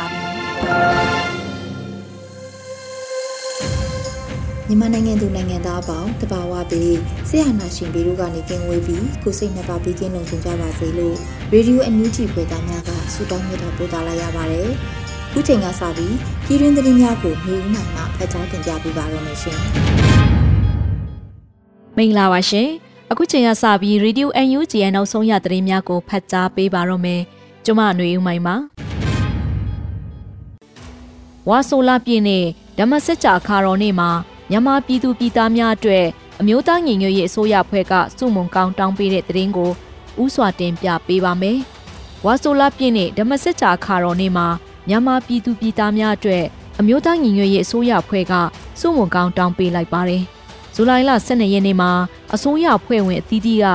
ါပြီ မြန်မာနိုင်ငံသူနိုင်ငံသားအပေါင်းတဘာဝပြီးဆရာနာရှင်ပြီးတို့ကနေကင်းဝေးပြီးကိုစိတ်နှစ်ပါးပြီးကင်းလုံခြုံကြပါစေလို့ရေဒီယိုအန်ယူဂျီဖွယ်သားများကဆုတောင်းမြတ်တာပို့သလာရပါတယ်။ခုချိန်ကစပြီးပြည်တွင်းသတင်းများကိုမျိုးဦးနိုင်မှဖတ်ကြားတင်ပြပေးပါရမရှင်။မင်္ဂလာပါရှင်။အခုချိန်ကစပြီးရေဒီယိုအန်ယူဂျီရဲ့နောက်ဆုံးရသတင်းများကိုဖတ်ကြားပေးပါရမယ်။ကျွန်မຫນွေဦးမိုင်ပါ။ ဝါဆိုလာပြည်နယ်ဓမ္မစကြာခါတော်နေ့မှာမြန်မာပြည်သူပြည်သားများအတွက်အမျိုးသားညီညွတ်ရေးအစိုးရဖွဲ့ကစုမုံကောင်းတောင်းပေးတဲ့သတင်းကိုဥစွာတင်ပြပေးပါမယ်။ဝါဆိုလာပြည်နယ်ဓမ္မစကြာခါတော်နေ့မှာမြန်မာပြည်သူပြည်သားများအတွက်အမျိုးသားညီညွတ်ရေးအစိုးရဖွဲ့ကစုမုံကောင်းတောင်းပေးလိုက်ပါတယ်။ဇူလိုင်လ12ရက်နေ့မှာအစိုးရဖွဲ့ဝင်အသီးသီးက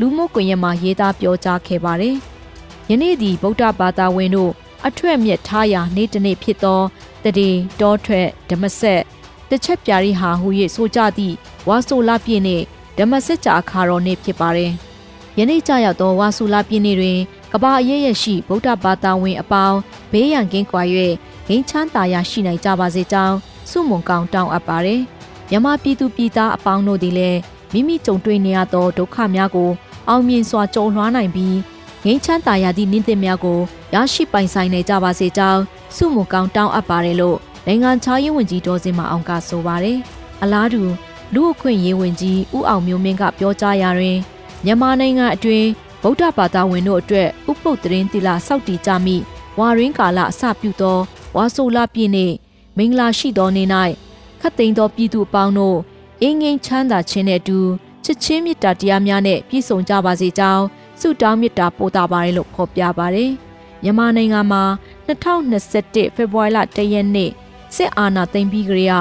လူမှုကွန်ရက်မှာရေးသားပြောကြားခဲ့ပါတယ်။ယနေ့ဒီဗုဒ္ဓဘာသာဝင်တို့အထွတ်မြတ်ထားရာနေ့တစ်နေ့ဖြစ်သော တရေတောထွက်ဓမ္မဆက်တစ်ချက်ပြရီဟာဟူ၍ဆိုကြသည့်ဝါဆိုလပြည့်နှင့်ဓမ္မဆက်ကြာအခါတော်နေ့ဖြစ်ပါတယ်။ယနေ့ကြရောက်သောဝါဆိုလပြည့်နေ့တွင်ကဘာအရေးရရှိဗုဒ္ဓဘာသာဝင်အပေါင်းဘေးရန်ကင်းကွာ၍ဂိမ်းချမ်းသာရရှိနိုင်ကြပါစေကြောင်းဆုမွန်ကောင်းတောင်းအပ်ပါတယ်။မြမပြည်သူပြည်သားအပေါင်းတို့သည်လည်းမိမိကြုံတွေ့နေရသောဒုက္ခများကို အောင်မြင်စွာကြုံလွှားနိုင်ပြီးငိမ့်ချမ်းသာရသည့်နည်းသစ်များကိုရရှိပိုင်ဆိုင်နိုင်ကြပါစေကြောင်း စုမကောင်းတောင်းအပ်ပါတယ်လို့နိုင်ငံခြားရေးဝန်ကြီးဒေါ်စင်မအောင်ကဆိုပါတယ်။အလားတူလူ့အခွင့်ရေးဝန်ကြီးဦးအောင်မျိုးမင်းကပြောကြားရာတွင်မြန်မာနိုင်ငံအတွင်းဗုဒ္ဓဘာသာဝင်တို့အတွက်ဥပုပ်တရင်တိလစောက်တီကြမိဝါရင်းကာလအစပြုသောဝါဆိုလပြည့်နှင့်မင်္ဂလာရှိသောနေ့၌ခတ်သိမ်းသောပြည်သူအပေါင်းတို့အင်းငိမ့်ချမ်းသာခြင်းနဲ့အတူချစ်ချင်းမေတ္တာတရားများနဲ့ပြည့်စုံကြပါစေကြောင်းဆုတောင်းမေတ္တာပို့တာပါတယ်လို့ဖော်ပြပါတယ်။မြန်မာနိုင်ငံမှာ 2021ဖေဖော်ဝါရီလ1ရက်နေ့စစ်အာဏာသိမ်းပြီးကြရာ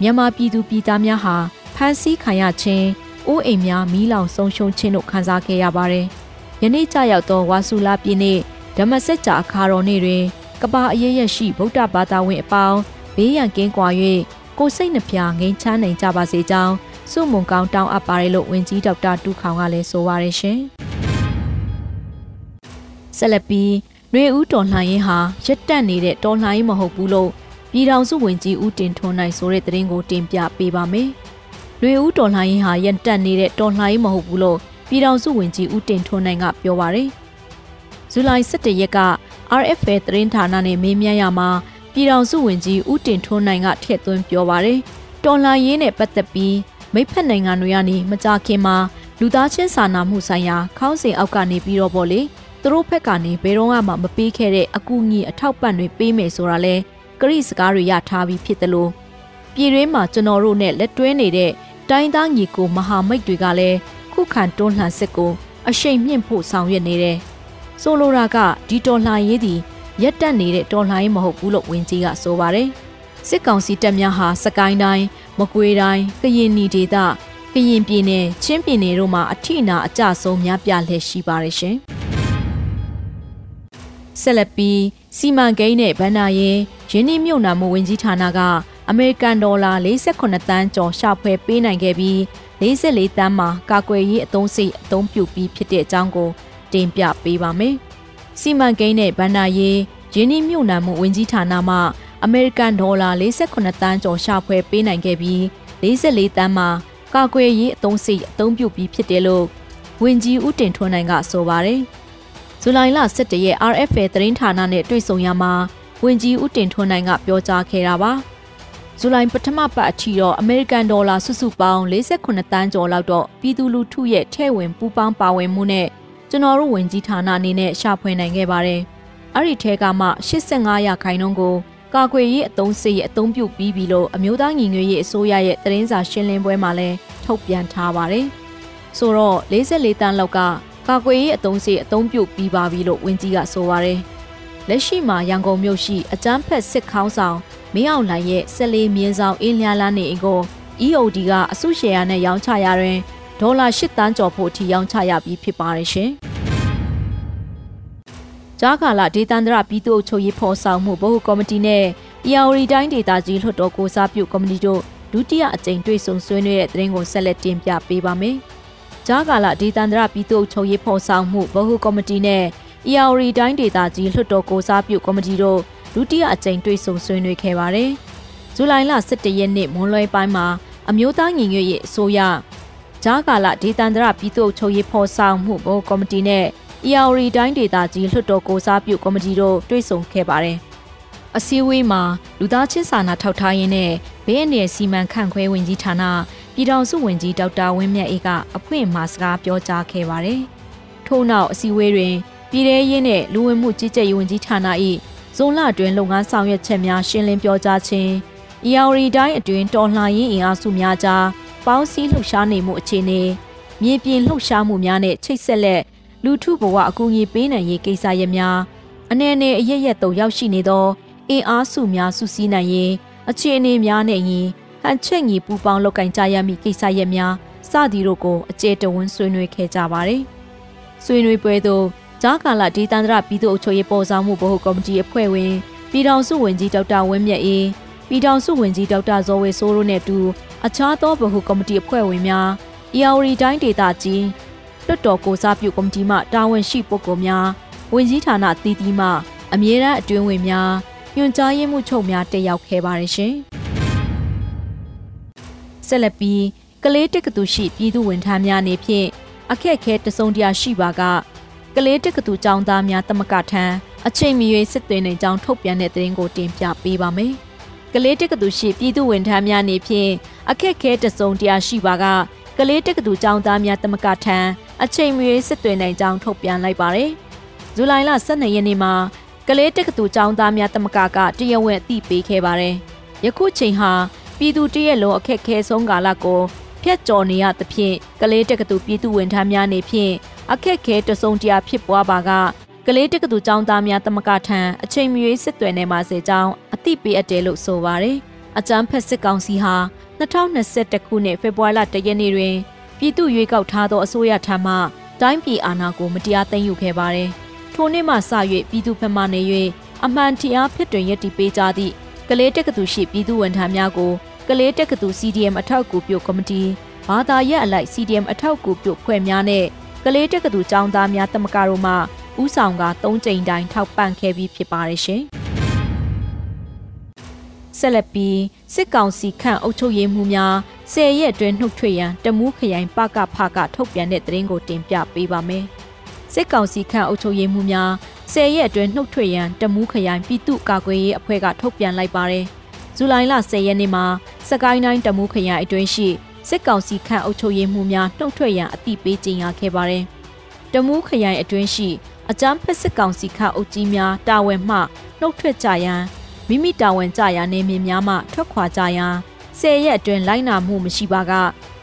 မြန်မာပြည်သူပြည်သားများဟာဖမ်းဆီးခံရခြင်းအိုးအိမ်များမီးလောင်ဆုံးရှုံးခြင်းတို့ခံစားခဲ့ရပါတယ်။ယနေ့ကြရောက်သောဝါစုလာပြည်နေ့ဓမ္မစကြာအခါတော်နေ့တွင်ကဘာအရေးရရှိဗုဒ္ဓဘာသာဝင်အပေါင်းဘေးရန်ကင်းကွာ၍ကိုစိတ်နှပြငိမ်းချမ်းနိုင်ကြပါစေကြောင်းစုမုံကောင်းတောင်းအပ်ပါတယ်လို့ဝန်ကြီးဒေါက်တာတူခေါင်ကလည်းဆိုပါရရှင်။ဆက်လက်ပြီး နှွေဦးတော်လှန်ရေးဟာရက်တက်နေတဲ့တော်လှန်ရေးမဟုတ်ဘူးလို့ပြည်ထောင်စုဝန်ကြီးဦးတင်ထွန်းနိုင်ဆိုတဲ့သတင်းကိုတင်ပြပေးပါမယ်။နှွေဦးတော်လှန်ရေးဟာရက်တက်နေတဲ့တော်လှန်ရေးမဟုတ်ဘူးလို့ပြည်ထောင်စုဝန်ကြီးဦးတင်ထွန်းနိုင်ကပြောပါရယ်။ဇူလိုင်17ရက်က RFA သတင်းဌာနနဲ့မေးမြန်းရမှာပြည်ထောင်စုဝန်ကြီးဦးတင်ထွန်းနိုင်ကထည့်သွင်းပြောပါရယ်။တော်လှန်ရေးနဲ့ပတ်သက်ပြီးမိဖက်နိုင်ငံတွေကနေမကြခင်မှာလူသားချင်းစာနာမှုဆိုင်ရာခေါင်းစဉ်အောက်ကနေပြီးတော့ပေါ့လေ။ သူတို့ဘက်ကနေဘယ်တော့မှမပေးခဲ့တဲ့အကူအညီအထောက်ပံ့တွေပေးမယ်ဆိုတာလဲကရိစကားတွေရထားပြီးဖြစ်တယ်လို့ပြည်တွင်းမှာကျွန်တော်တို့နဲ့လက်တွဲနေတဲ့တိုင်းသားညီကိုမဟာမိတ်တွေကလည်းခုခံတွန်းလှန်စစ်ကိုအရှိန်မြင့်ဖို့ဆောင်ရွက်နေတယ်။ဆိုလိုတာကဒီတော်လှန်ရေးသည်ရက်တက်နေတဲ့တော်လှန်ရေးမဟုတ်ဘူးလို့ဝင်ကြီးကဆိုပါတယ်။စစ်ကောင်စီတပ်များဟာစကိုင်းတိုင်းမကွေးတိုင်းကရင်နီဒေသကရင်ပြည်နယ်ချင်းပြည်နယ်တို့မှာအထိနာအကြဆုံးများပြားလှည့်ရှိပါတယ်ရှင်။ ဆက်လက်ပြီးစီမံကိန်းနဲ့ဗန္နာရင်ရင်းနှီးမြှုပ်နှံမှုဝင်ကြီးဌာနကအမေရိကန်ဒေါ်လာ48တန်းကျော်ရှာဖွေပေးနိုင်ခဲ့ပြီး44တန်းမှာကာကွယ်ရေးအသုံးစိတ်အသုံးပြုပြီးဖြစ်တဲ့အကြောင်းကိုတင်ပြပေးပါမယ်။စီမံကိန်းနဲ့ဗန္နာရင်ရင်းနှီးမြှုပ်နှံမှုဝင်ကြီးဌာနမှအမေရိကန်ဒေါ်လာ48တန်းကျော်ရှာဖွေပေးနိုင်ခဲ့ပြီး44တန်းမှာကာကွယ်ရေးအသုံးစိတ်အသုံးပြုပြီးဖြစ်တယ်လို့ဝင်ကြီးဦးတင်ထွန်းနိုင်ကဆိုပါတယ်။ ဇူလိုင်လ17ရက် RFA သတင်းဌာနနဲ့တွေ့ဆုံရမှာဝန်ကြီးဦးတင်ထွန်းနိုင်ကပြောကြားခဲ့တာပါဇူလိုင်ပထမပတ်အထိတော့အမေရိကန်ဒေါ်လာစုစုပေါင်း48တန်းကျော်လောက်တော့ပြည်သူလူထုရဲ့ထဲ့ဝင်ပူးပေါင်းပါဝင်မှုနဲ့ကျွန်တော်တို့ဝင်ကြီးဌာနအနေနဲ့ရှာဖွေနိုင်ခဲ့ပါတယ်။အဲ့ဒီထဲကမှ85ရာခိုင်နှုန်းကိုကာကွယ်ရေးအသုံးစရိတ်အသုံးပြုပြီးပြီလို့အမျိုးသားညီညွတ်ရေးအစိုးရရဲ့သတင်းစာရှင်းလင်းပွဲမှာလည်းထုတ်ပြန်ထားပါတယ်။ဆိုတော့44တန်းလောက်က ကာကွယ်ရေးအသုံးစရိတ်အသုံးပြုပြီးပါပြီလို့ဝန်ကြီးကဆိုပါတယ်။လက်ရှိမှာရန်ကုန်မြို့ရှိအကြမ်းဖက်စစ်ခေါင်းဆောင်မင်းအောင်လှိုင်ရဲ့ဆက်လေးမြင်းဆောင်အင်းလျားလာနေအကို EOD ကအစုရှယ်ယာနဲ့ရောင်းချရာတွင်ဒေါ်လာ၈တန်းကျော်ဖို့အထိရောင်းချရပြီးဖြစ်ပါတယ်ရှင်။ကြားကာလဒေသန္တရပြည်သူ့အုပ်ချုပ်ရေးဖော်ဆောင်မှုဗဟိုကော်မတီနဲ့ EAOR တိုင်းဒေသကြီးလွှတ်တော်ကိုစားပြုကော်မတီတို့ဒုတိယအကြိမ်တွေ့ဆုံဆွေးနွေးတဲ့သတင်းကိုဆက်လက်တင်ပြပေးပါမယ်။ ကြားကာလဒေသန္တရပြည်သူ့အုပ်ချုပ်ရေးဖော်ဆောင်မှုဗဟိုကော်မတီနဲ့ EAOR တိုင်းဒေသကြီးလွှတ်တော်ကိုစားပြုကော်မတီတို့ဒုတိယအကြိမ်တွေ့ဆုံဆွေးနွေးခဲ့ပါတယ်။ဇူလိုင်လ17ရက်နေ့မွန်းလွဲပိုင်းမှာအမျိုးသားညီညွတ်ရေးအစိုးရဂျာကာလဒေသန္တရပြည်သူ့ချုပ်ရေးဖော်ဆောင်မှုဘိုကော်မတီနဲ့ EAOR တိုင်းဒေသကြီးလွှတ်တော်ကိုစားပြုကော်မတီတို့တွေ့ဆုံခဲ့ပါတယ်။အစည်းအဝေးမှာလူသားချင်းစာနာထောက်ထားရေးနဲ့ဘေးအန္တရာယ်စီမံခန့်ခွဲဝင်ကြီးဌာန ပြည်ထောင်စုဝန်ကြီးဒေါက်တာဝင်းမြတ်အေးကအဖွင့်မှာစကားပြောကြားခဲ့ပါတယ်။ထို့နောက်အစည်းအဝေးတွင်ပြည်ထရေးနဲ့လူဝင်မှုကြီးကြပ်ရေးဝန်ကြီးဌာန၏ဇုံလအတွင်းလုပ်ငန်းဆောင်ရွက်ချက်များရှင်းလင်းပြောကြားခြင်း။ EAOR တိုင်းအတွင်းတော်လှန်ရေးအင်အားစုများကြားပေါင်းစည်းလှုပ်ရှားနေမှုအခြေအနေမြေပြင်လှုပ်ရှားမှုများနဲ့ချိတ်ဆက်လက်လူထုဘဝအကူအညီပေးနိုင်ရေးကိစ္စရပ်များအနေနဲ့အရရက်တုံရောက်ရှိနေသောအင်အားစုများစုစည်းနိုင်ရေးအခြေအနေများနဲ့ယင် ဟန်ချက်ညီပူပေါင်းလုပ်ကင်ကြရမည့်ကိစ္စရပ်များစသည်တို့ကိုအကျေတဝန်းဆွေးနွေးခဲ့ကြပါတယ်။ဆွေးနွေးပွဲသို့ဂျာကာလာဒေသန္တရပြည်သူ့အုပ်ချုပ်ရေးပေါ်ဆောင်မှုဗဟိုကော်မတီအဖွဲ့ဝင်ပြည်ထောင်စုဝန်ကြီးဒေါက်တာဝင်းမြတ်အေးပြည်ထောင်စုဝန်ကြီးဒေါက်တာဇော်ဝေစိုးတို့နဲ့အတူအခြားသောဗဟိုကော်မတီအဖွဲ့ဝင်များ EAOR တိုင်းဒေသကြီးလွှတ်တော်ကိုစားပြုကော်မတီမှတာဝန်ရှိပုဂ္ဂိုလ်များဝန်ကြီးဌာနတည်တည်မှအမြဲတမ်းအတွင်းဝင်များညွှန်ကြားရေးမှုချုပ်များတက်ရောက်ခဲ့ပါတယ်ရှင်။ ဆက်လက်ပြီးကလေးတက္ကသိုလ်ရှိပြည်သူဝန်ထမ်းများအနေဖြင့်အခက်အခဲတစုံတရာရှိပါကကလေးတက္ကသိုလ်ကျောင်းသားများတမကထံအချိန်မီ၍စစ်သွင်းနေကြောင်းထုတ်ပြန်တဲ့သတင်းကိုတင်ပြပေးပါမယ်။ကလေးတက္ကသိုလ်ရှိပြည်သူဝန်ထမ်းများနေဖြင့်အခက်ခဲတစုံတရာရှိပါကကလေးတက္ကသိုလ်ကျောင်းသားများတမကထံအချိန်မီ၍စစ်သွင်းနိုင်ကြောင်းထုတ်ပြန်လိုက်ပါတယ်။ဇူလိုင်လ12ရက်နေ့မှာကလေးတက္ကသိုလ်ကျောင်းသားများတမကကတရဝက်အသိပေးခဲ့ပါတယ်။ယခုချိန်ဟာ ပြည်သူတရက်လုံးအခက်ခဲဆုံးကာလကိုဖျက်ကျော်နေရသဖြင့်ကလေးတက္ကသိုလ်ပြည်သူဝန်ထမ်းများနေဖြင့်အခက်ခဲတစုံတရာဖြစ်ပွားပါကကလေးတက္ကသိုလ်ကျောင်းသားများတမကထံအချိန်မီစစ်သွဲနေပါစေကြောင်းအသိပေးအပ်တယ်လို့ဆိုပါတယ်။အကြမ်းဖက်စစ်ကောင်စီဟာ2021ခုနှစ်ဖေဖော်ဝါရီလ1ရက်နေ့တွင်ပြည်သူ့ရွေးကောက်ထားသောအစိုးရထံမှတိုင်းပြည်အာဏာကိုမတရားသိမ်းယူခဲ့ပါတယ်။ထိုနေ့မှစ၍ပြည်သူဖက်မှနေ၍အမှန်တရားဖြစ်တွင်ရည်တည်ပေးကြသည့် ကလေးတက္ကသိုလ်ရှိပြည်သူဝန်ထမ်းများကိုကလေးတက္ကသိုလ် CDM အထောက်အကူပြုကော်မတီဘာသာရပ်အလိုက် CDM အထောက်အကူပြုဖွဲ့များနဲ့ကလေးတက္ကသိုလ်ကျောင်းသားများတမကတို့မှဥဆောင်က၃ကြိမ်တိုင်းထောက်ပံ့ခဲ့ပြီးဖြစ်ပါတယ်ရှင်။ဆက်လက်ပြီးစစ်ကောင်စီခန့်အုပ်ချုပ်ရေးမှုများဆယ်ရက်အတွင်းနှုတ်ထွက်ရန်တမူးခရိုင်ပကဖကထုတ်ပြန်တဲ့သတင်းကိုတင်ပြပေးပါမယ်။စစ်ကောင်စီခန့်အုပ်ချုပ်ရေးမှုများ ဆယ်ရက်အတွင်းနှုတ်ထွက်ရန်တမူးခရိုင်ပြည်သူ့ကာကွယ်ရေးအဖွဲ့ကထုတ်ပြန်လိုက်ပါတယ်။ဇူလိုင်လ10ရက်နေ့မှာစကိုင်းတိုင်းတမူးခရိုင်အတွင်းရှိစစ်ကောင်စီခန့်အုပ်ချုပ်ရေးမှုများနှုတ်ထွက်ရန်အသိပေးကြေညာခဲ့ပါတယ်။တမူးခရိုင်အတွင်းရှိအကြမ်းဖက်စစ်ကောင်စီခန့်အုပ်ကြီးများတာဝန်မှနှုတ်ထွက်ကြရန်မိမိတာဝန်ကြရာနေမည်များမှထွက်ခွာကြရန်ဆယ်ရက်အတွင်းလိုက်နာမှုမရှိပါက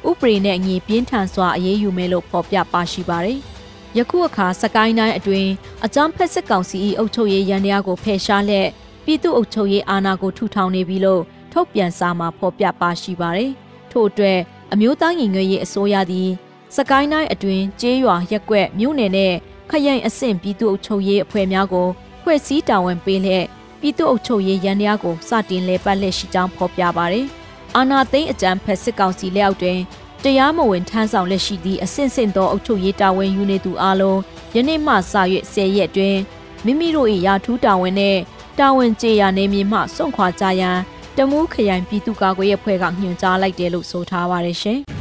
ဥပဒေနဲ့အညီပြင်းထန်စွာအရေးယူမယ်လို့ဖော်ပြပါရှိပါတယ်။ ယခုအခါစကိုင်းတိုင်းအတွင်းအကြမ်းဖက်စစ်ကောင်စီ၏အုပ်ချုပ်ရေးရန်တရားကိုဖယ်ရှားလက်ပြည်သူ့အုပ်ချုပ်ရေးအာဏာကိုထူထောင်နေပြီလို့ထုတ်ပြန်စာမှာဖော်ပြပါရှိပါတယ်။ထို့အတွက်အမျိုးသားညီညွတ်ရေးအစိုးရသည်စကိုင်းတိုင်းအတွင်းကျေးရွာရက်ကွက်မြို့နယ်နဲ့ခရိုင်အဆင့်ပြည်သူ့အုပ်ချုပ်ရေးအဖွဲ့များကိုဖွဲ့စည်းတာဝန်ပေးလျက်ပြည်သူ့အုပ်ချုပ်ရေးရန်တရားကိုစတင်လဲပတ်လက်ရှိကြောင်းဖော်ပြပါတယ်။အာနာသိန်းအကြံဖက်စစ်ကောင်စီလက်အောက်တွင် တရားမဝင်ထမ်းဆောင်လက်ရှိသည့်အဆင့်ဆင့်သောအုပ်ချုပ်ရေးတာဝန်ယူနေသူအလုံးယနေ့မှစ၍၁၀ရက်တွင်မိမိတို့၏ရာထူးတာဝန်နှင့်တာဝန်ကျေရာနေမည်မှစွန့်ခွာကြရန်တမူးခရိုင်ပြည်သူ့ကာကွယ်ရေးအဖွဲ့ကညွှန်ကြားလိုက်တယ်လို့ဆိုထားပါတယ်ရှင်။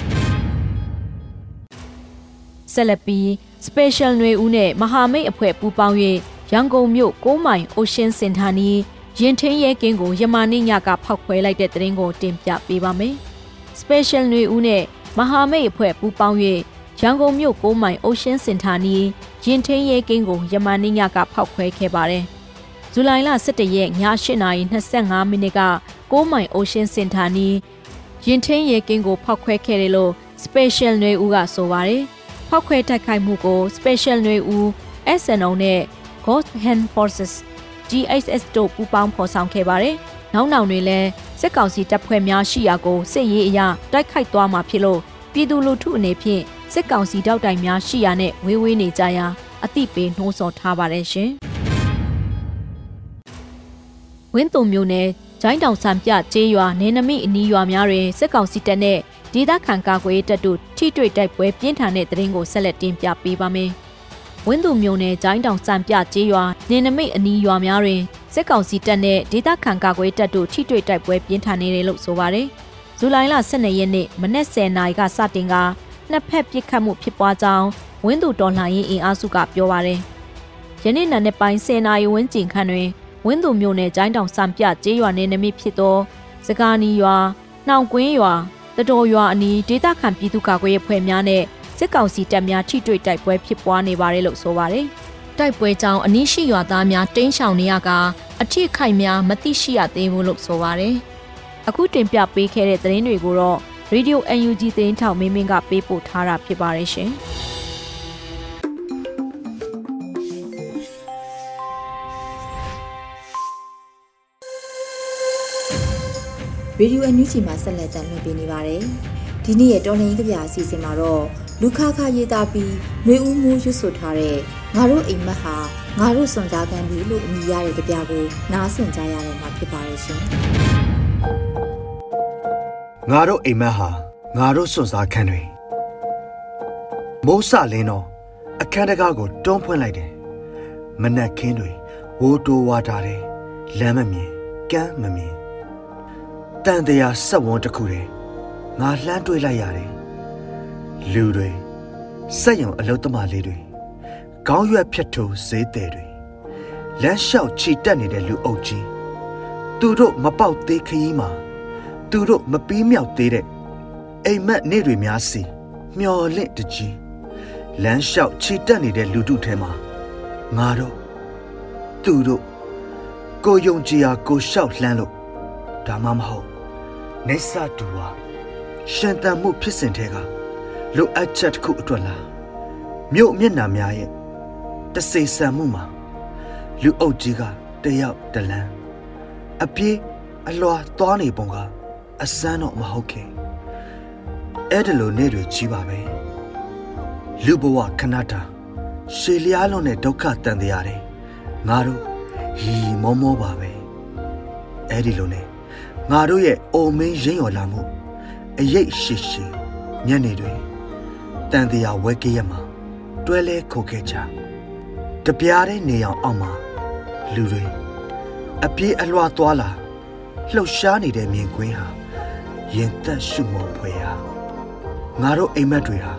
ဆက်လက်ပြီး Special ຫນွေဦးနဲ့မဟာမိတ်အဖွဲ့ပူးပေါင်း၍ရန်ကုန်မြို့6မိုင် Ocean Center နီး ရင်ထင်းရဲကင်းကိုယမာနိညကဖောက်ခွဲလိုက်တဲ့သတင်းကိုတင်ပြပေးပါမယ်။ Special ຫນွေဦးနဲ့ မဟာမိတ်အဖွဲ့ပူးပေါင်း၍ရန်ကုန်မြို့ကိုမိုင်အိုရှင်းစင်တာနီးရင်ထင်းရဲကင်းကိုယမန်နေ့ညကဖောက်ခွဲခဲ့ပါတယ်။ဇူလိုင်လ17ရက်ည8:25မိနစ်ကကိုမိုင်အိုရှင်းစင်တာနီးရင်ထင်းရဲကင်းကိုဖောက်ခွဲခဲ့တယ်လို့ Special နွေဦးကဆိုပါတယ်။ဖောက်ခွဲတိုက်ခိုက်မှုကို Special နွေဦး SNO နဲ့ Ghost Hand Forces GHS တို့ပူးပေါင်းဖော်ဆောင်ခဲ့ပါတယ်။ နောက်နောက်တွေလည်းစစ်ကောင်စီတပ်ဖွဲ့များရှိရာကိုစစ်ရေးအရတိုက်ခိုက်သွားမှာဖြစ်လို့ပြည်သူလူထုအနေဖြင့်စစ်ကောင်စီတောက်တိုင်များရှိရာနဲ့ဝေးဝေးနေကြရာအသိပေးနှိုးဆော်ထားပါတယ်ရှင်။ဝင်းတုံမျိုးနယ်ဂျိုင်းတောင်ဆန်ပြကျေးရွာနေနမိအနီးရွာများတွင်စစ်ကောင်စီတပ်နဲ့ဒေသခံကာကွယ်တပ်တို့ထိတွေ့တိုက်ပွဲပြင်းထန်တဲ့တရင်ကိုဆက်လက်တင်ပြပေးပါမယ်။ဝင်းသူမျိုးနယ်ဂျိုင်းတောင်စံပြကျေးရွာနေနမိတ်အနီးရွာများတွင် စစ်ကောင်စီတပ်နဲ့ဒေသခံကာကွယ်တပ်တို့ထိတွေ့တိုက်ပွဲပြင်းထန်နေတယ်လို့ဆိုပါတယ်။ဇူလိုင်လ12ရက်နေ့မနက်10:00နာရီကစတင်ကနှစ်ဖက်ပစ်ခတ်မှုဖြစ်ပွားကြောင်းဝင်းသူတော်လှန်ရေးအင်အားစုကပြောပါတယ်။ယနေ့နံနက်ပိုင်း10:00နာရီဝန်းကျင်ခန့်တွင်ဝင်းသူမျိုးနယ်ဂျိုင်းတောင်စံပြကျေးရွာနေနမိတ်ဖြစ်သောစကားနီရွာနှောင်ကွင်းရွာတတော်ရွာအနီးဒေသခံပြည်သူ့ကာကွယ်ရေးဖွဲ့များနဲ့စစ်ကောင်စီတပ်များထိတွေ့တိုက်ပွဲဖြစ်ပွားနေပါတယ်လို့ဆိုပါတယ်။ တိုက်ပွဲကြောင့်အနီးရှိရွာသားများတင်းရှောင်နေရကအထိခိုက်များမသိရှိရသေးဘူးလို့ဆိုပါတယ်။အခုတင်ပြပေးခဲ့တဲ့သတင်းတွေကိုတော့ Radio UNG သတင်းထောက်မင်းမင်းကပေးပို့ထားတာဖြစ်ပါတယ်ရှင်။ရေဒီယိုအန်ယူဂျီမှာဆက်လက်တင်ပြနေပါတယ်။ဒီနေ့ရဲ့တော်လိုင်းကြပြအစီအစဉ်မှာတော့ လူခါခါရေးသားပြီးຫນွေဦးမိုးရွတ်ဆိုထားတဲ့ငါတို့အိမ်မက်ဟာငါတို့စွန်သားကံတွေလို့အမည်ရတဲ့ကြပြကိုနားဆင်ကြရတော့မှာဖြစ်ပါရဲ့ရှင်ငါတို့အိမ်မက်ဟာငါတို့စွန်သားခံတွေမိုးစလင်းတော့အခန်းတကားကိုတွန်းဖွင့်လိုက်တယ်မနက်ခင်းတွေဝိုးတိုးဝါတာတယ်လမ်းမမြင်ကမ်းမမြင်တန်တရာဆက်ဝန်းတစ်ခုတည်းငါလှမ်းတွေးလိုက်ရတယ် လူတွေစက်ရုံအလုသမားလေးတွေခေါင်းရွက်ဖြတ်ထိုးဈေးတယ်တွေလမ်းလျှောက်ခြိတက်နေတဲ့လူအုပ်ကြီးသူတို့မပေါက်သေးခရီးမှာသူတို့မပြီးမြောက်သေးတဲ့အိမ်မက်နေ့တွေများစီမျော်လင့်တကြီးလမ်းလျှောက်ခြိတက်နေတဲ့လူတို့ထဲမှာငါတို့သူတို့ကိုယုံကြည်ရာကိုလျှောက်လှမ်းလို့ဒါမှမဟုတ်နေဆာတူဟာရှင်တန်မှုဖြစ်စဉ်ထဲက လိုအပ်ချက်တစ်ခုအတွက်လားမြို့မျက်နှာများရဲ့တစိဆန်မှုမှာလူအုပ်ကြီးကတယောက်တလန်းအပြေးအလွာသွားနေပုံကအစမ်းတော့မဟုတ်ခင်အဲ့ဒါလိုနေ့တွေကြီးပါပဲလူဘဝခဏတာရှေလျားလုံးနဲ့ဒုက္ခတန်တရားတယ်ငါတို့ဟီမောမောပါပဲအဲ့ဒီလိုနဲ့ငါတို့ရဲ့အိုမင်းရင်ရော်လာမှုအရေးရှိရှိညနေတွေ တန်တရားဝဲကေးရမှာတွဲလဲခိုခဲ့ကြတပြားတဲ့နေအောင်အောက်မှာလူတွေအပြေးအလွှာသွားလာလှုပ်ရှားနေတဲ့မြင်ကွင်းဟာရင်သက်ရှုမောဖွယ်ဟာငါတို့အိမ်မက်တွေဟာ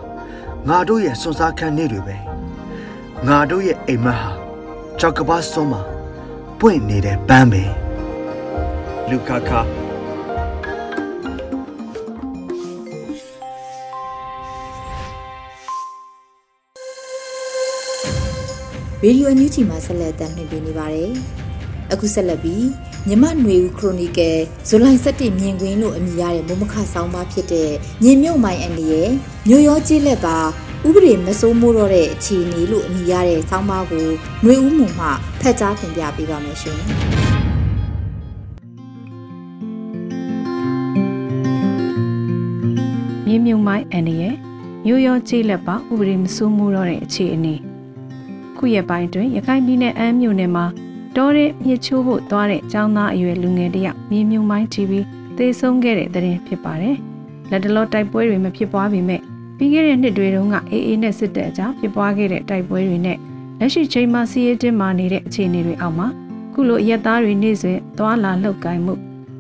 ငါတို့ရဲ့စွန်စားခန်းနေတွေပဲငါတို့ရဲ့အိမ်မက်ဟာကြောက်ကပါဆုံးမှာပွင့်နေတဲ့ပန်းပဲလူခခ ရေဒီယိုအန်ယူဂျီမှာဆက်လက်တင်ပြနေပါတယ်။အခုဆက်လက်ပြီးမြမနွေဦးခရိုနီကယ်ဇူလိုင်17မြင်ကွင်းလို့အမည်ရတဲ့မမခဆောင်းပါဖြစ်တဲ့ညင်မြုံမိုင်အန်ဒီရဲ့မြို့ရောကြီးလက်ပါဥပဒေမစိုးမိုးတော့တဲ့အခြေအနေလို့အမည်ရတဲ့ဆောင်းပါးကိုနွေဦးမှုမှဖတ်ကြားတင်ပြပေးပါမယ်ရှင်။မြင်းမြုံမိုင်းအန်ဒီရဲ့မြို့ရောကြီးလက်ပါဥပဒေမစိုးမိုးတော့တဲ့အခြေအနေ ခုရက်ပိုင်းတွင်ရခိုင်ပြည်နယ်အမ်းမြို့နယ်မှာတောတဲ့မြစ်ချိုးဖို့သွားတဲ့ចောင်းသားအရွယ်လူငယ်တယောက်မြေမြုံမိုင်း TV သေဆုံးခဲ့တဲ့တဲ့ရင်ဖြစ်ပါတယ်။လက်တလောတိုက်ပွဲတွေမဖြစ်ပွားပေမဲ့ပြီးခဲ့တဲ့နှစ်တွေတုန်းကအေးအေးနဲ့စစ်တပ်အကြားဖြစ်ပွားခဲ့တဲ့တိုက်ပွဲတွေနဲ့လက်ရှိချိန်မှာစီးရဲတင်မာနေတဲ့အခြေအနေတွေအောက်မှာခုလိုအရက်သားတွေနေ့စဉ်သွာလာလှုပ်ကိုင်မှု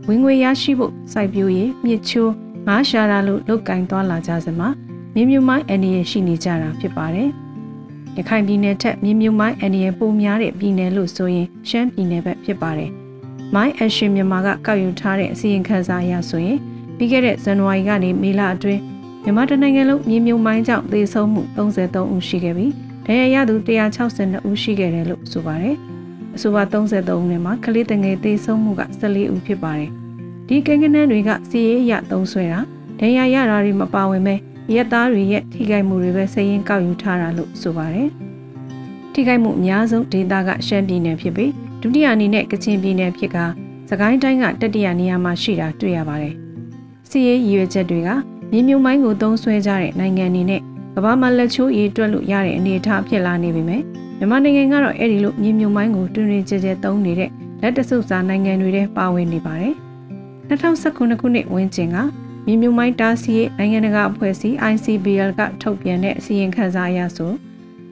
ဝင်ငွေရရှိဖို့စိုက်ပျိုးရေးမြစ်ချိုးငါးရှာတာလို့လှုပ်ကိုင်သွားလာကြစမှာမြင်းမြူမိုင်းအနေနဲ့ရှိနေကြတာဖြစ်ပါတယ်။ ရခိုင်ပြည်နယ်ထက်မြင်းမြုံမိုင်းအန်ဒီရဲ့ပုံများတဲ့ပြည်နယ်လို့ဆိုရင်ရှမ်းပြည်နယ်ဘက်ဖြစ်ပါတယ်။ My Action မြန်မာကကောက်ယူထားတဲ့အစီရင်ခံစာအရဆိုရင်ပြီးခဲ့တဲ့ဇန်နဝါရီကနေမေလအတွင်းမြန်မာတနိုင်ငံလုံးမြေမြုံမိုင်းကြောင့်သေဆုံးမှု33ဦးရှိခဲ့ပြီးဒဏ်ရာရသူ162ဦးရှိခဲ့တယ်လို့ဆိုပါတယ်။အဆိုပါ33ဦးနဲ့မှာကလေးတငယ်သေဆုံးမှုက14ဦးဖြစ်ပါတယ်။ဒီကိန်းဂဏန်းတွေကစီးရေးရသုံးဆွဲတာဒဏ်ရာရတာတွေမပါဝင်ပဲ ရက်သားတွေရဲ့ထိခိုက်မှုတွေပဲစည်ရင်ကောက်ယူထားတာလို့ဆိုပါတယ်။ထိခိုက်မှုအများဆုံးဒေသကရှမ်းပြည်နယ်ဖြစ်ပြီးဒုတိယအနေနဲ့ကချင်ပြည်နယ်ဖြစ်ကစကိုင်းတိုင်းကတတိယနေရာမှာရှိတာတွေ့ရပါတယ်။စီးရေးရည်ရွယ်ချက်တွေကမြေမြုံမိုင်းကိုသုံးဆွဲကြတဲ့နိုင်ငံအနေနဲ့ကမ္ဘာမှာလက်ချိုးရေးတွက်လို့ရတဲ့အနေအထားဖြစ်လာနေပြီမယ်မြန်မာနိုင်ငံကတော့အဲ့ဒီလိုမြေမြုံမိုင်းကိုတွင်တွင်ကြဲကြဲသုံးနေတဲ့လက်တဆုပ်စာနိုင်ငံတွေထဲပါဝင်နေပါတယ်2019ခုနှစ်ဝန်းကျင်က မြေမြုံမိုင်းတားဆီးရေးနိုင်ငံတကာအဖွဲ့အစည်း ICBL ကထုတ်ပြန်တဲ့အစီရင်ခံစာအရဆို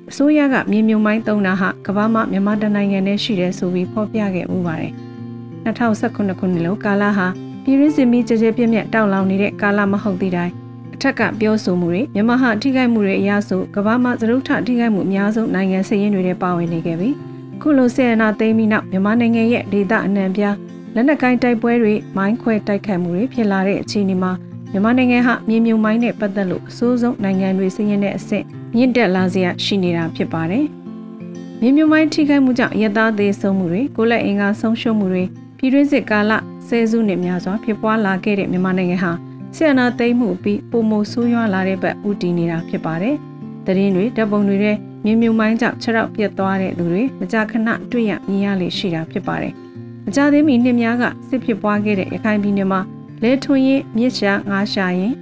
အစိုးရကမြေမြုံမိုင်းသုံးတာဟာကမ္ဘာမှာမြန်မာတနိုင်ငံနဲ့ရှိတယ်ဆိုပြီးဖော်ပြခဲ့မှုပါတယ်2019ခုနှစ်လို့ကာလာဟာပြည်ရင်းစင်မီကြကြပြည့်ပြည့်တောက်လောင်နေတဲ့ကာလမဟုတ်သည့်တိုင်အထက်ကပြောဆိုမှုတွေမြန်မာဟာထိခိုက်မှုတွေအရဆိုကမ္ဘာမှာသရုပ်ထထိခိုက်မှုအများဆုံးနိုင်ငံစည်ရင်းတွေထဲပါဝင်နေခဲ့ပြီခုလိုဆေးရနာသိမ်းပြီးနောက်မြန်မာနိုင်ငံရဲ့ဒေသအနှံပြား လက်နက်ကိုင်းတိုက်ပွဲတွေမိုင်းခွဲတိုက်ခိုက်မှုတွေဖြစ်လာတဲ့အခြေအနေမှာမြန်မာနိုင်ငံဟာမြေမြုံမိုင်းနဲ့ပတ်သက်လို့အဆိုးဆုံးနိုင်ငံတွေစည်ရင်းတဲ့အဆင့်မြင့်တက်လာစေရရှိနေတာဖြစ်ပါတယ်မြေမြုံမိုင်းထိခိုက်မှုကြောင့်ရသားသေးဆုံးမှုတွေကိုလက်အင်္ဂါဆုံးရှုံးမှုတွေပြည်တွင်းစစ်ကာလဆယ်စုနှစ်များစွာဖြစ်ပွားလာခဲ့တဲ့မြန်မာနိုင်ငံဟာဆီယနာသိမ်းမှုပြီးပုံမဆိုးရွားလာတဲ့ဘက်ဦးတည်နေတာဖြစ်ပါတယ်။သတင်းတွေတပ်ပုံတွေထဲမြင်းမြုံမိုင်းကြောင့်ခြေထောက်ပြတ်သွားတဲ့လူတွေမကြာခဏတွေ့ရမြင်ရလေရှိတာဖြစ်ပါတယ်။ မကြာသေးမီနှစ်များကစစ်ဖြစ်ပွားခဲ့တဲ့ရခိုင်ပြည်နယ်မှာလဲထွန်ရင်မြစ်ရှာငါးရှာရင်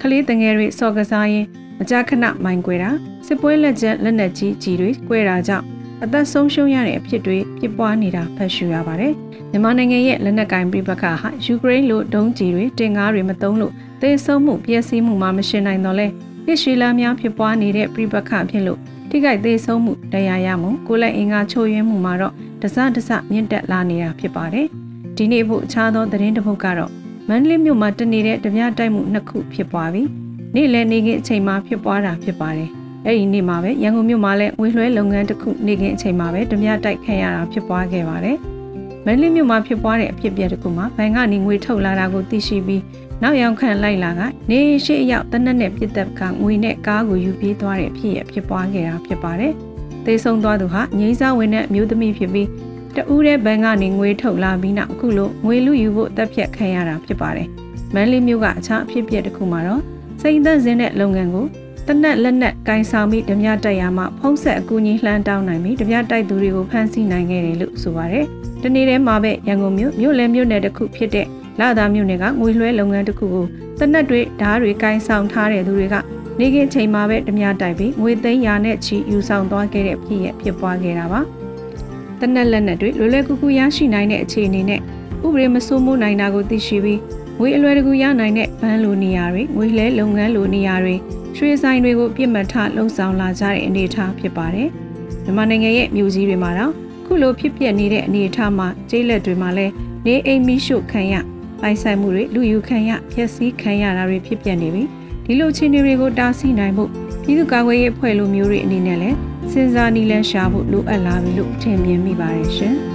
ကလေးတငယ်တွေစော်ကစားရင်မကြာခဏမိုင်းကွဲတာစစ်ပွဲလက်ကျန်လက်နက်ကြီးကြီးတွေကွဲတာကြောင့်အသက်ဆုံးရှုံးရတဲ့အဖြစ်တွေဖြစ်ပွားနေတာဖတ်ရှုရပါတယ်။မြန်မာနိုင်ငံရဲ့လက်နက်ကင်ပြပခါဟာယူကရိန်းလိုဒုံးကျည်တွေတင်ကားတွေမသုံးလို့သေဆုံးမှုပျက်စီးမှုမှမရှင်းနိုင်တော့လဲ နှစ်ရှည်လများဖြစ်ပွားနေတဲ့ပြပခါဖြစ်လို့ထိခိုက်သေဆုံးမှုတရားရမှုကိုယ်လက်အင်္ဂါချိုးယွင်းမှုမှာတော့တစတစမြင့်တက်လာနေတာဖြစ်ပါတယ်။ဒီနေ့ဖို့အခြားသောသတင်းတစ်ပုဒ်ကတော့မန္တလေးမြို့မှာတနေတဲ့တပြားတိုက်မှုနှစ်ခုဖြစ်ပွားပြီးနေ့လည်နေခင်းအချိန်မှာဖြစ်ပွားတာဖြစ်ပါတယ်။အဲ့ဒီနေ့မှာပဲရန်ကုန်မြို့မှာလည်းငွေလွှဲလုပ်ငန်းတစ်ခုနေခင်းအချိန်မှာပဲတပြားတိုက်ခံရတာဖြစ်ပွားခဲ့ပါတယ်။မန္တလေးမြို့မှာဖြစ်ပွားတဲ့အဖြစ်အပျက်တခုမှာဘဏ်ကနေငွေထုတ်လာတာကိုသိရှိပြီး နောက်ရောက်ခံလိုက်လာကနေရှိအရောက်တနက်နဲ့ပြစ်တပ်ကငွေနဲ့ကားကိုယူပြေးသွားတဲ့အဖြစ်ရဖြစ်ပွားခဲ့တာဖြစ်ပါတယ်။သေဆုံးသွားသူဟာငိမ့်စားဝင်တဲ့အမျိုးသမီးဖြစ်ပြီးတဦးတဲ့ဘဏ်ကနေငွေထုတ်လာပြီးနောက်အခုလိုငွေလူယူဖို့တက်ဖြတ်ခံရတာဖြစ်ပါတယ်။မန္တလေးမြို့ကအခြားအဖြစ်အပျက်တစ်ခုမှာတော့စိန်သက်စင်းတဲ့လုပ်ငန်းကိုတနက်လက်နက်ကင်ဆောင်ပြီးဓမြတိုက်ရမှဖုံးဆက်အကူအညီလှမ်းတောင်းနိုင်ပြီးဓမြတိုက်သူတွေကိုဖမ်းဆီးနိုင်ခဲ့တယ်လို့ဆိုပါတယ်။တနေ့တည်းမှာပဲရန်ကုန်မြို့မြို့လယ်မြို့နယ်တစ်ခုဖြစ်တဲ့ လာသာမြို့နယ်ကငွေလွှဲလုပ်ငန်းတစ်ခုကိုတနက်တွေဓားတွေကင်ဆောင်ထားတဲ့သူတွေကနေကင်းချိန်မှာပဲဓမြတိုက်ပြီးငွေသိန်းရာနဲ့ချီယူဆောင်သွားခဲ့တဲ့ဖြစ်ရဖြစ်ပွားခဲ့တာပါတနက်လက်နက်တွေလွယ်လွယ်ကူကူရရှိနိုင်တဲ့အခြေအနေနဲ့ဥပဒေမစိုးမိုးနိုင်တာကိုသိရှိပြီးငွေအလွယ်တကူရနိုင်တဲ့ဘဏ်လိုနေရာတွေငွေလဲလုပ်ငန်းလိုနေရာတွေရွှေဆိုင်တွေကိုပြစ်မှတ်ထားလှုံ့ဆော်လာကြတဲ့အနေအထားဖြစ်ပါတယ်မြန်မာနိုင်ငံရဲ့မြို့ကြီးတွေမှာတော့ခုလိုဖြစ်ပျက်နေတဲ့အနေအထားမှာကျေးလက်တွေမှာလည်းနေအိမ်မိရှုခံရ ပိုင်ဆိုင်မှုတွေလူယူခံရဖျက်ဆီးခံရတာတွေဖြစ်ပျက်နေပြီဒီလိုအခြေအနေတွေကိုတားဆီးနိုင်ဖို့ပြည်သူ့ကာကွယ်ရေးအဖွဲ့လိုမျိုးတွေအနေနဲ့လည်းစဉ်းစားနည်းလမ်းရှာဖို့လိုအပ်လာပြီလို့ထင်မြင်မိပါတယ်ရှင်။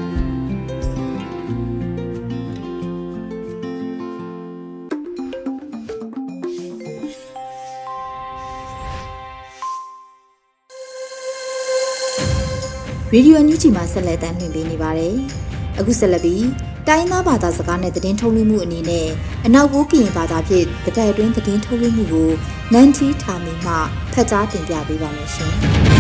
။ရေဒီယိုညူချီမှာဆက်လက်တင်ပြနေပါတယ်။အခုဆက်လက်ပြီး တိုင်းသားဘာသာစကားနဲ့သတင်းထုတ်လွှင့်မှုအနေနဲ့အနောက်ကိုကရင်ဘာသာဖြင့်တတိုက်အတွင်းသတင်းထုတ်လွှင့်မှုကိုနန်တီထာမီမှဖတ်ကြားတင်ပြပေးပါမယ်ရှင်။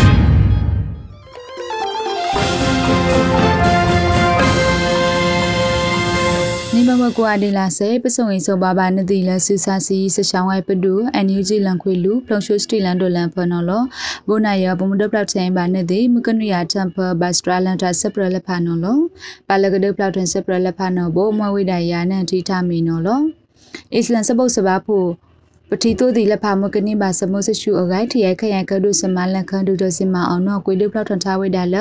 မမကွာဒီလာစေပစုံရင်ဆိုပါပါနတိလဆူစာစီစရှောင်းဝိုင်ပဒူအန်ယူဂျီလန်ခွေလူဖလုံရှိုစတီလန်ဒိုလန်ဖနော်လောဘိုနာယဘုံဒပလောက်ချင်းပါနတိမကနုယာတမ်ဖဘတ်စထရာလန်တာဆပရလဖနော်လောပါလကဒပလောက်တင်ဆပရလဖနော်ဘိုမဝိဒယာနန်တီတာမီနော်လောအစ္စလန်စပုတ်စပါဖို့ပတိတိုဒီလဖမကနိဘာစမုစရှုအဂိုက်ထရခရကဒုစမလန်ခန်ဒုဒစမအောင်နော်ကွေဒုဖလောက်ထန်ထားဝိဒါလ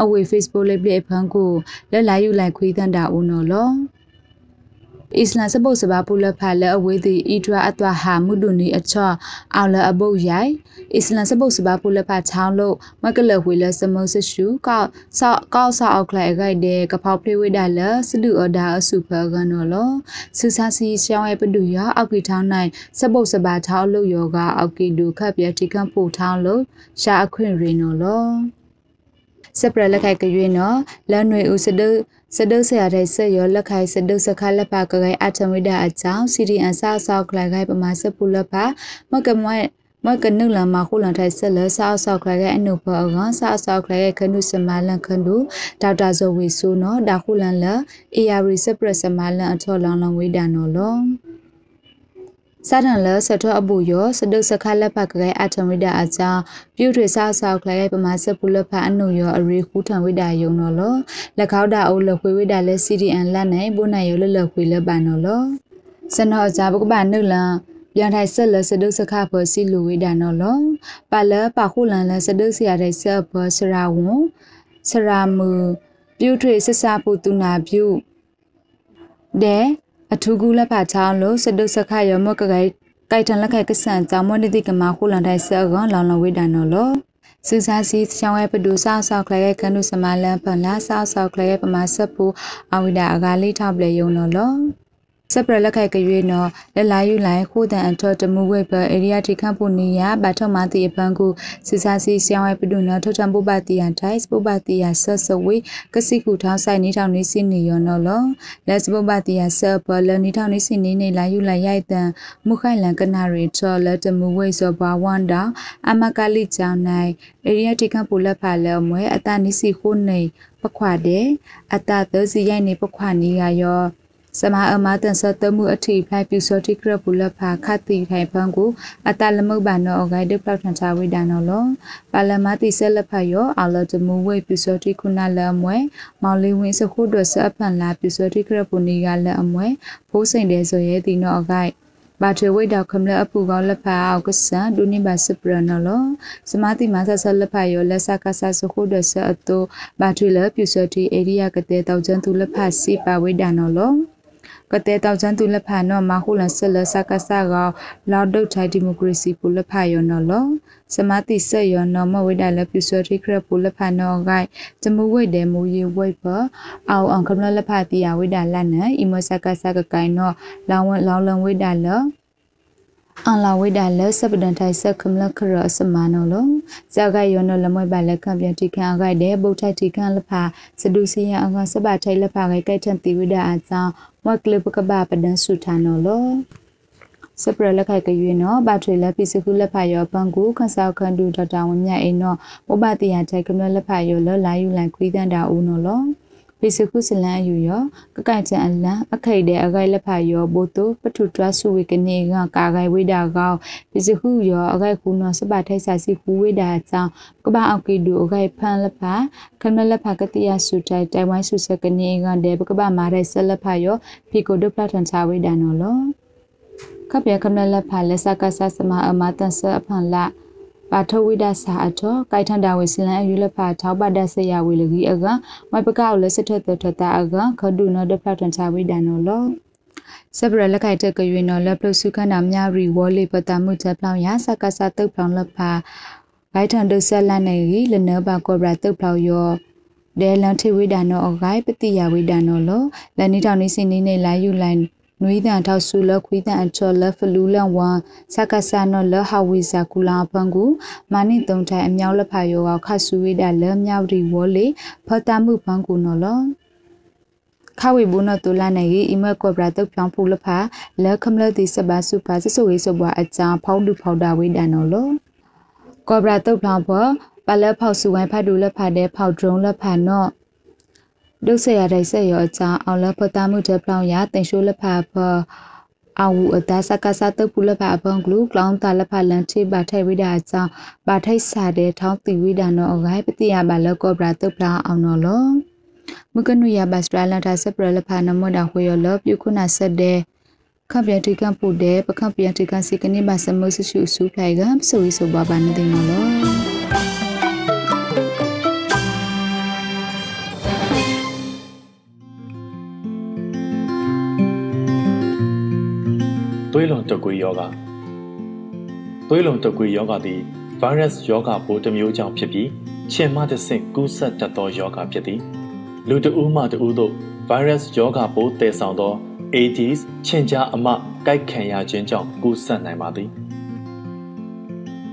အဝေ Facebook လေးပြဖန်ကိုလက်လာယူလိုက်ခွေးတန်တာဦးနော်လော အစ္စလမ်စပုတ်စပါပူလဖာလအဝေးသည်အီဒရာအသွာဟာမုဒုနီအချောအောင်လအဘုတ်ရိုင်အစ္စလမ်စပုတ်စပါပူလဖာချောင်းလို့မကလဝေလစမုတ်ဆရှုကောက်ဆောက်ကောက်ဆောက်အောက်လိုက်ခိုက်တဲ့ကဖောက်ဖေးဝိဒါလစဒူအော်ဒါအစုဖကနော်လောစူစာစီရှောင်းရဲ့ပဒူရအောက်ကီထောင်းနိုင်စပုတ်စပါချောင်းလို့ယောကအောက်ကီဒူခပ်ပြတိကန့်ဖို့ထောင်းလို့ရှာအခွင့်ရင်းနော်လော စပရလက်ခိုက်ကရွေးနော်လန်နွေဦးစဒုစဒုဆရာတဲ့ဆက်ရောလက်ခိုင်စဒုစခလက်ပါကခိုင်အထမိဒအကြောင်းစီရီအန်ဆာဆောက်ခလိုက်ခိုင်ပမာစပူလပါမကမွဲမကနုလမခုလန်ထိုင်ဆက်လဆောက်ဆောက်ခလိုက်အနုဘောကဆောက်ဆောက်ခလိုက်ခနုစမလန်ခနုဒေါက်တာဇောဝီဆူနော်ဒါခုလန်လအေယာရီစပရစမလန်အထောလောင်လောင်ဝေးဒါနော်လော စာတန်လဆထွအဘူယောစဒုစခလက်ဖကကဲအထမိဒအချာပြုထွေဆောက်ဆောက်ခလဲပမာစပူလဖအနုယောအရီခူးထံဝိဒါယုံနော်လောလက်ခေါတာအိုလခွေဝိဒါလဲ CDN လက်နိုင်ဘုနိုင်ယောလလခွေလပန်နော်လောစနောအကြဘကပနုလန်ပြန်ထိုင်ဆက်လစဒုစခဖောစီလူဝိဒါနော်လောပါလပါခုလန်လစဒုစရတဲ့ဆက်ဘောစရာဝွန်စရာမူပြုထွေဆဆပူတူနာပြုတဲ့ အထူးကူလက်ဖာချောင်းလို့စဒုစခရမကကိုက်ကိုက်တန်လက်ခိုက်ကဆန်ကြောင့်မနိတိကမခုလန်တိုင်းဆောကလောင်လောင်ဝိဒါနော်လို့စူစာစီချောင်းရဲ့ပဒူဆောက်ဆောက်ခလိုက်ကန်နုစမလန်ပန်လာဆောက်ဆောက်ခလိုက်ပမာစပူအဝိဒါအကားလေးထောက်ပလေယုံနော်လို့ စပရလက်ခိုက်ကရွေးနော်လက်လာယူလိုက်ခိုးတန်အထော်တမှုဝိပအေရီယာတိခန့်ဖို့နေရဘာထောက်မတိအပန်းကိုစစာစီဆောင်းဝဲပဒုနော်ထောက်တံပုပ္ပတိယထိုက်ပုပ္ပတိယဆဆဝေကစိခုထောင်းဆိုင်နေထောင်းနေစနေရောနော်လောလက်စပုပ္ပတိယဆပလနေထောင်းနေစနေနေလာယူလိုက်ရိုက်တန်မုခိုင်လန်ကနာရီထော်လက်တမှုဝိစောဘဝန္တာအမကလိချောင်းနိုင်အေရီယာတိခန့်ဖို့လက်ဖာလဲမွဲအတနိစီခိုးနေပခွာတဲ့အတသစီရိုက်နေပခွာနေရရော စမအမတန်စတမှုအထိဖိုင်ပြူစောတိကရပူလဖာခတိထိုင်ပန်းကိုအတလမုတ်ဘာနောဂိုင်ဒပလောက်ထန်ချဝိဒါနောလောပါလမတိဆက်လက်ဖတ်ယောအလောတမှုဝိပြူစောတိခုနလအမွဲမောင်လေးဝင်းစခုတို့ဆအဖန်လာပြူစောတိကရပူနီကလအမွဲဖိုးစိန်တဲ့ဆိုရဲဒီနောဂိုင်ဘာထွေဝိတောက်ခမလအပူကောလက်ဖာအောက်ကဆန်ဒုနိဘာစပရနလောစမတိမဆဆလက်ဖာယောလက်ဆကဆစခုဒဆအတုဘာထွေလပြူစောတိအေရိယကတဲ့တောက်ချန်သူလက်ဖာစီပါဝိဒါနောလော ကတဲ့တောက်ချန်သူလက်ဖာနော်မဟုလန်ဆက်လက်စကဆာကလောက်ဒုတ်ထိုင်ဒီမိုကရေစီပူလက်ဖာယောနော်လောစမတိဆက်ယောနော်မဝိဒလက်ပြဆွဲထိခရပူလက်ဖာနော်ဂိုင်ဂျမူဝိတ်တယ်မူရေဝိတ်ဖအောင်အောင်ကမလက်ဖာတီယာဝိဒလန်နဲအီမစကဆာကကိုင်နော်လောင်းဝလောင်းလန်ဝိဒလော အန်လာဝိဒါလစပဒန်ထိုင်ဆက်ခမလခရစမနောလဇာဂယောနလမွေပါလက်ခံပြန်တိခံအခိုက်တဲ့ဗုဒ္ဓတိခံလဖာစဒုစီယအကစပထိုင်လဖာခိုက်တဲ့တိဝိဒါအကြောင်းမွက်ကလပကဘာပဒန်စုထာနောလစပရလက်ခိုက်ကရွေးနော်ဘာထွေလက်ပိစခုလက်ဖာယောပန်ကူခဆောက်ခန်ဒူဒေါက်တာဝမြအိနော်ဘဘတိယထိုက်ကမလက်ဖာယောလလာယူလန်ခွေးတန်တာဦးနော်လော ပိစခုစလန်ယူယောကကိုင်ချန်အလန်အခိတ်တဲ့အခိုက်လက်ဖာယောဘိုတိုပထုတွားစုဝေကနေကကာဂိုင်ဝိဒါကောပိစခုယောအခိုက်ခုနောစပထိုက်ဆာစီခုဝိဒါအကြောင်းကပအောက်ကီဒူအခိုက်ဖန်လက်ဖာခမလက်ဖာကတိယစုတိုင်တိုင်ဝိုင်းစုစကနေကတဲ့ပကပမာတဲ့ဆက်လက်ဖာယောဖီကိုဒုပလထန်ချဝိဒါနော်လောခပ်ပြခမလက်ဖာလက်စကဆစမအမတန်ဆအဖန်လာ ပါထဝိဒစာအထောကိုက်ထန်တာဝေစလန်အယူလဖာထောက်ပါဒဆရာဝေလကြီးအကမပကောက်လက်စထထထတာအကခဒုနဒဖတ်ထန်ချဝိဒနောလောစပရလက်ခိုက်တက်ကရွေနော်လက်ပလုစုခန္ဓာမြရီဝေါ်လေးပတမှုချက်ပြောင်းရစကဆတုတ်ပြောင်းလက်ဖာဘိုက်ထန်ဒုဆက်လန်နေလနဘကောဘရာတုတ်ပြောင်းယောဒဲလန်ထိဝိဒါနောအဂိုင်ပတိယဝိဒါနောလောလန်နီတောင်နေစင်းနေနေလာယူလိုင်း နွေးတန်ထောက်ဆူလခွေးတန်အချော်လဖလူလန်ဝမ်စကဆာနောလဟဝီဇာကူလာပန်ကူမာနိတုံထိုင်အမြောက်လဖာယောကခဆူဝိဒလမြောက်ရီဝောလေဖတာမှုပန်ကူနော်လောခဝေဘူးနတူလာနေဤအမကောဘရာတုတ်ပြောင်းဖူလဖာလက်ခမလတိစဘာစုပါစဆိုဝေးစဘွားအချာဖောင်းတူဖောက်တာဝိဒန်နော်လောကောဘရာတုတ်ပြောင်းဖို့ပလက်ဖောက်စုဝိုင်းဖတ်တူလက်ဖာတဲ့ဖောက်ဒရုံလက်ဖာနော် ဒုဆက်ရတဲ့ဆက်ရောအချာအောင်လဖတာမှုတဲ့ပြောင်းရတင်ရှိုးလက်ဖာဖအဝူအတာစကဆတ်တပူလဖအပန်ဂလူကလောင်းတာလဖလန်ချိဘာထိုင်ဝိဒါအချာဘာထိုက်စာတဲ့ထောင်းတီဝိဒါနောအဂိုင်းပတိယဘာလကောဘရာတုပလာအောင်နော်လောမကနုရဘတ်စတရလန်တာစပရလဖနမဒါခွေရလပြုခုနာဆက်တဲ့ခပ်ပြန်တိကံပူတဲ့ပခပ်ပြန်တိကံစီကနေပါစမဆဆူဆူဖလိုက်ကပစဝီဆိုဘာဘာနေတယ်နော် သွေးလွန်တုပ်ကွေးယောဂသွေးလွန်တုပ်ကွေးယောဂသည် virus ယောဂပိုးတစ်မျိုးကြောင့်ဖြစ်ပြီးခြင်မှတစ်ဆင့်ကူးစက်တတ်သောယောဂဖြစ်သည်လူတဦးမှတဦးတို့ virus ယောဂပိုးတည်ဆောင်သော AIDS ခြင်ကြားအမကိုက်ခံရခြင်းကြောင့်ကူးစက်နိုင်ပါသည်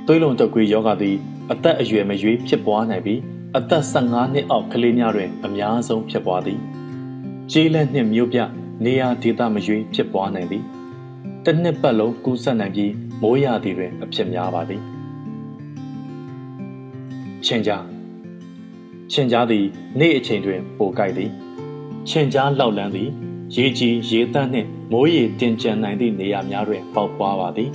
သွေးလွန်တုပ်ကွေးယောဂသည် အသက်အရွယ်မရွေးဖြစ်ပွားနိုင်ပြီးအသက်15နှစ်အောက်ကလေးများတွင်အများဆုံးဖြစ်ပွားသည်ကျေးလက်နှင့်မြို့ပြနေရာဒေသမရွေးဖြစ်ပွားနိုင်သည် တစ်နှစ်ပတ်လုံးကူးစက်နိုင်ပြီးမိုးရာသီတွင်အဖြစ်များပါသည်ချင်းကြားချင်းကြားသည်နေ့အချိန်တွင်ပိုကိုက်သည်ချင်းကြားလောက်လန်းသည်ရေကြီးရေတန်းနှင့်မိုးရေတင်ကြံနိုင်သည့်နေရာများတွင်ပေါက်ပွားပါသည်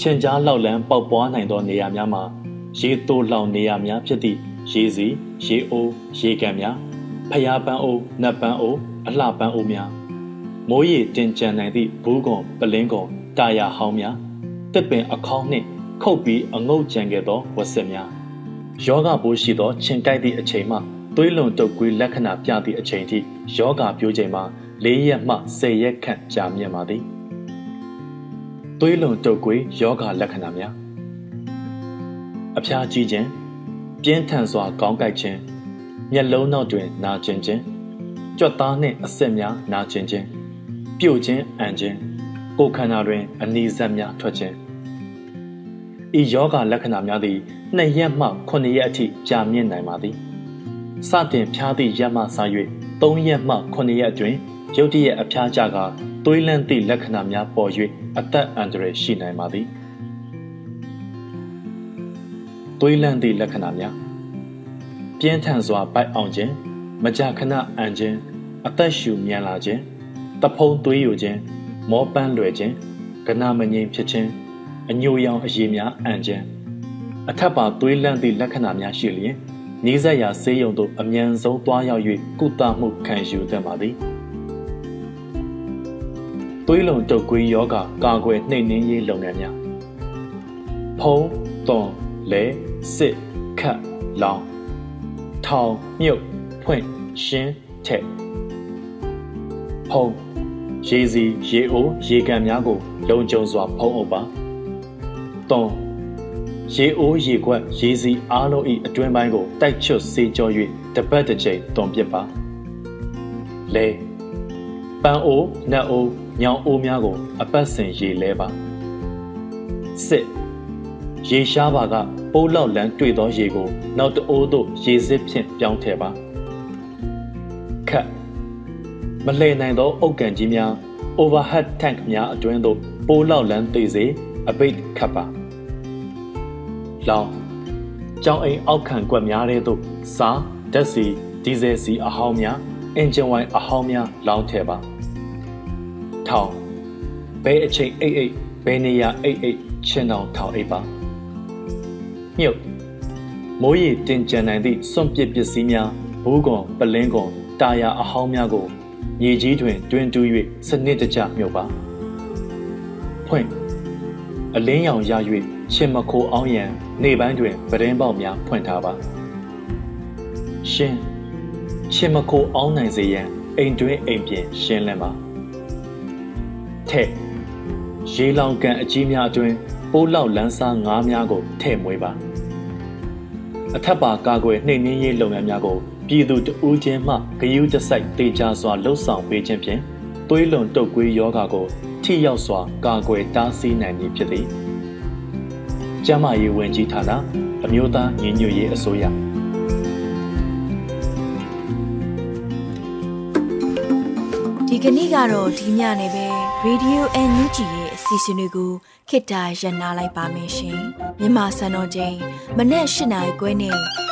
ချင်းကြားလောက်လန်းပေါက်ပွားနိုင်သောနေရာများမှာရေတိုးလောင်နေရာများဖြစ်သည့်ရေစီရေအိုးရေကန်များဖျားပန်းအိုးနတ်ပန်းအိုးအလှပန်းအိုးများ မိုးရေတင်ကြံနိုင်သည့်ဘူးကွန်ပလင်းကွန်တာယာဟောင်းများတစ်ပင်အခေါင်းနှင့်ခုတ်ပြီးအငုတ်ကြံခဲ့သောဝက်စစ်များယောဂပိုးရှိသောခြင်ကိုက်သည့်အချိန်မှသွေးလွန်တုပ်ကွေးလက္ခဏာပြသည့်အချိန်ထိယောဂပြိုးချိန်မှာ၄ရက်မှ၁၀ရက်ခန့်ကြာမြင့်ပါသည်သွေးလွန်တုပ်ကွေးယောဂလက္ခဏာများအဖျားကြီးခြင်းပြင်းထန်စွာကောင်းကိုက်ခြင်းမျက်လုံးနောက်တွင်နာကျင်ခြင်းကြွက်သားနှင့်အဆက်များနာကျင်ခြင်း ပြုတ်ခြင်းအန်ခြင်းကိုယ်ခန္ဓာတွင် အနီးစပ်များထွက်ခြင်းဤယောဂလက္ခဏာများသည်နှစ်ရက်မှ9ရက်အထိကြာမြင့်နိုင်ပါသည်စတင်ဖျားသည့်ရက်မှစ၍3ရက်မှ9ရက်အတွင်းရုတ်တရက်အဖျားကြကသွေးလန့်သည့်လက္ခဏာများပေါ်၍အသက်အန္တရာယ်ရှိနိုင်ပါသည်သွေးလန့်သည့်လက္ခဏာများပြင်းထန်စွာပိုက်အောင်ခြင်းမကြာခဏအန်ခြင်းအသက်ရှူမြန်လာခြင်း တဖုံသွေးယိုခြင်းမောပန်းလွယ်ခြင်းကနာမငြိမ်ဖြစ်ခြင်းအညိုရောင်အရည်များအန်ခြင်းအထက်ပါသွေးလန့်သည့်လက္ခဏာများရှိလျင်နီးစပ်ရာဆေးရုံသို့အမြန်ဆုံးသွားရောက်၍ကုသမှုခံယူသင့်ပါသည်သွေးလုံတုပ်ကွေးယောဂကာကွယ်နှိမ်နင်းရေးလုပ်ငန်းများဖုံးသွန်လဲစစ်ခတ်လောင်ထောင်မြုပ်ဖွင့်ရှင်းထက် ဖုံးရေစီရေအိုးရေကန်များကိုလုံခြုံစွာဖုံးအုပ်ပါ3ရေအိုးရေခွက်ရေစီအားလုံး၏အတွင်းပိုင်းကိုတိုက်ချွတ်စေကြော၍တပတ်တစ်ချိန်တွန်ပစ်ပါလဲပန်အိုးနတ်အိုးညောင်အိုးများကို အပတ်စဉ်ရေလဲပါ6ရေရှားပါကပိုးလောက်လန်းတွေ့သောရေကို နောက်တအိုးသို့ရေစစ်ဖြင့်ပြောင်းထည့်ပါ7 မလှည့်နိုင်သောအုတ်ကန်ကြီးများ overhead tank များအတွင်းသို့ပိုးလောက်လန်းသိစေအပိတ်ခတ်ပါလောင်ကြောင်အိမ်အောက်ခံကွက်များတဲ့သို့စားဓာတ်စီဒီဇယ်စီအဟောင်းများအင်ဂျင်ဝိုင်အဟောင်းများလောင်းထည့်ပါထောင်ဘဲအချိန်အိတ်အိတ်ဘဲနေရအိတ်အိတ်ချင်းတောင်ထောင်အိတ်ပါမြုပ်မိုးရီတင်ကြံနိုင်သည့်စွန့်ပစ်ပစ္စည်းများဘူးကွန်ပလင်းကွန်တာယာအဟောင်းများကို မြေကြီးတွင်တွင်တူး၍စနစ်တကျမြုပ်ပါဖွင့်အလင်းရောင်ရ၍ရှင်မခိုအောင်ရန်နေပိုင်းတွင်ပဒင်းပေါက်များဖွင့်ထားပါရှင်ရှင်မခိုအောင်နိုင်စေရန်အိမ်တွင်အိမ်ပြင်ရှင်းလင်းပါထက်ရေလောင်ကန်အကြီးများအတွင်းပိုးလောက်လန်းစားငါးများကိုထည့်မွေးပါအထက်ပါကာကွယ်နှိမ်နင်းရေးလုပ်ငန်းများကို ပြည်သူတဦးချင်းမှဂယုတစိုက်တေချာစွာလှုပ်ဆောင်ပေးခြင်းဖြင့်သွေးလွန်တုပ်ကွေးယောဂါကိုထိရောက်စွာကာကွယ်တားဆီးနိုင်မည်ဖြစ်သည်ကျန်းမာရေးဝန်ကြီးဌာနအမျိုးသားညီညွတ်ရေးအစိုးရဒီကနေ့ကတော့ဒီညနေပဲ Radio NUG ရဲ့အစီအစဉ်လေးကိုခေတ္တရ延လိုက်ပါမယ်ရှင်မြန်မာစံတော်ချိန်မနေ့၈နိုင်ခွဲနဲ့ည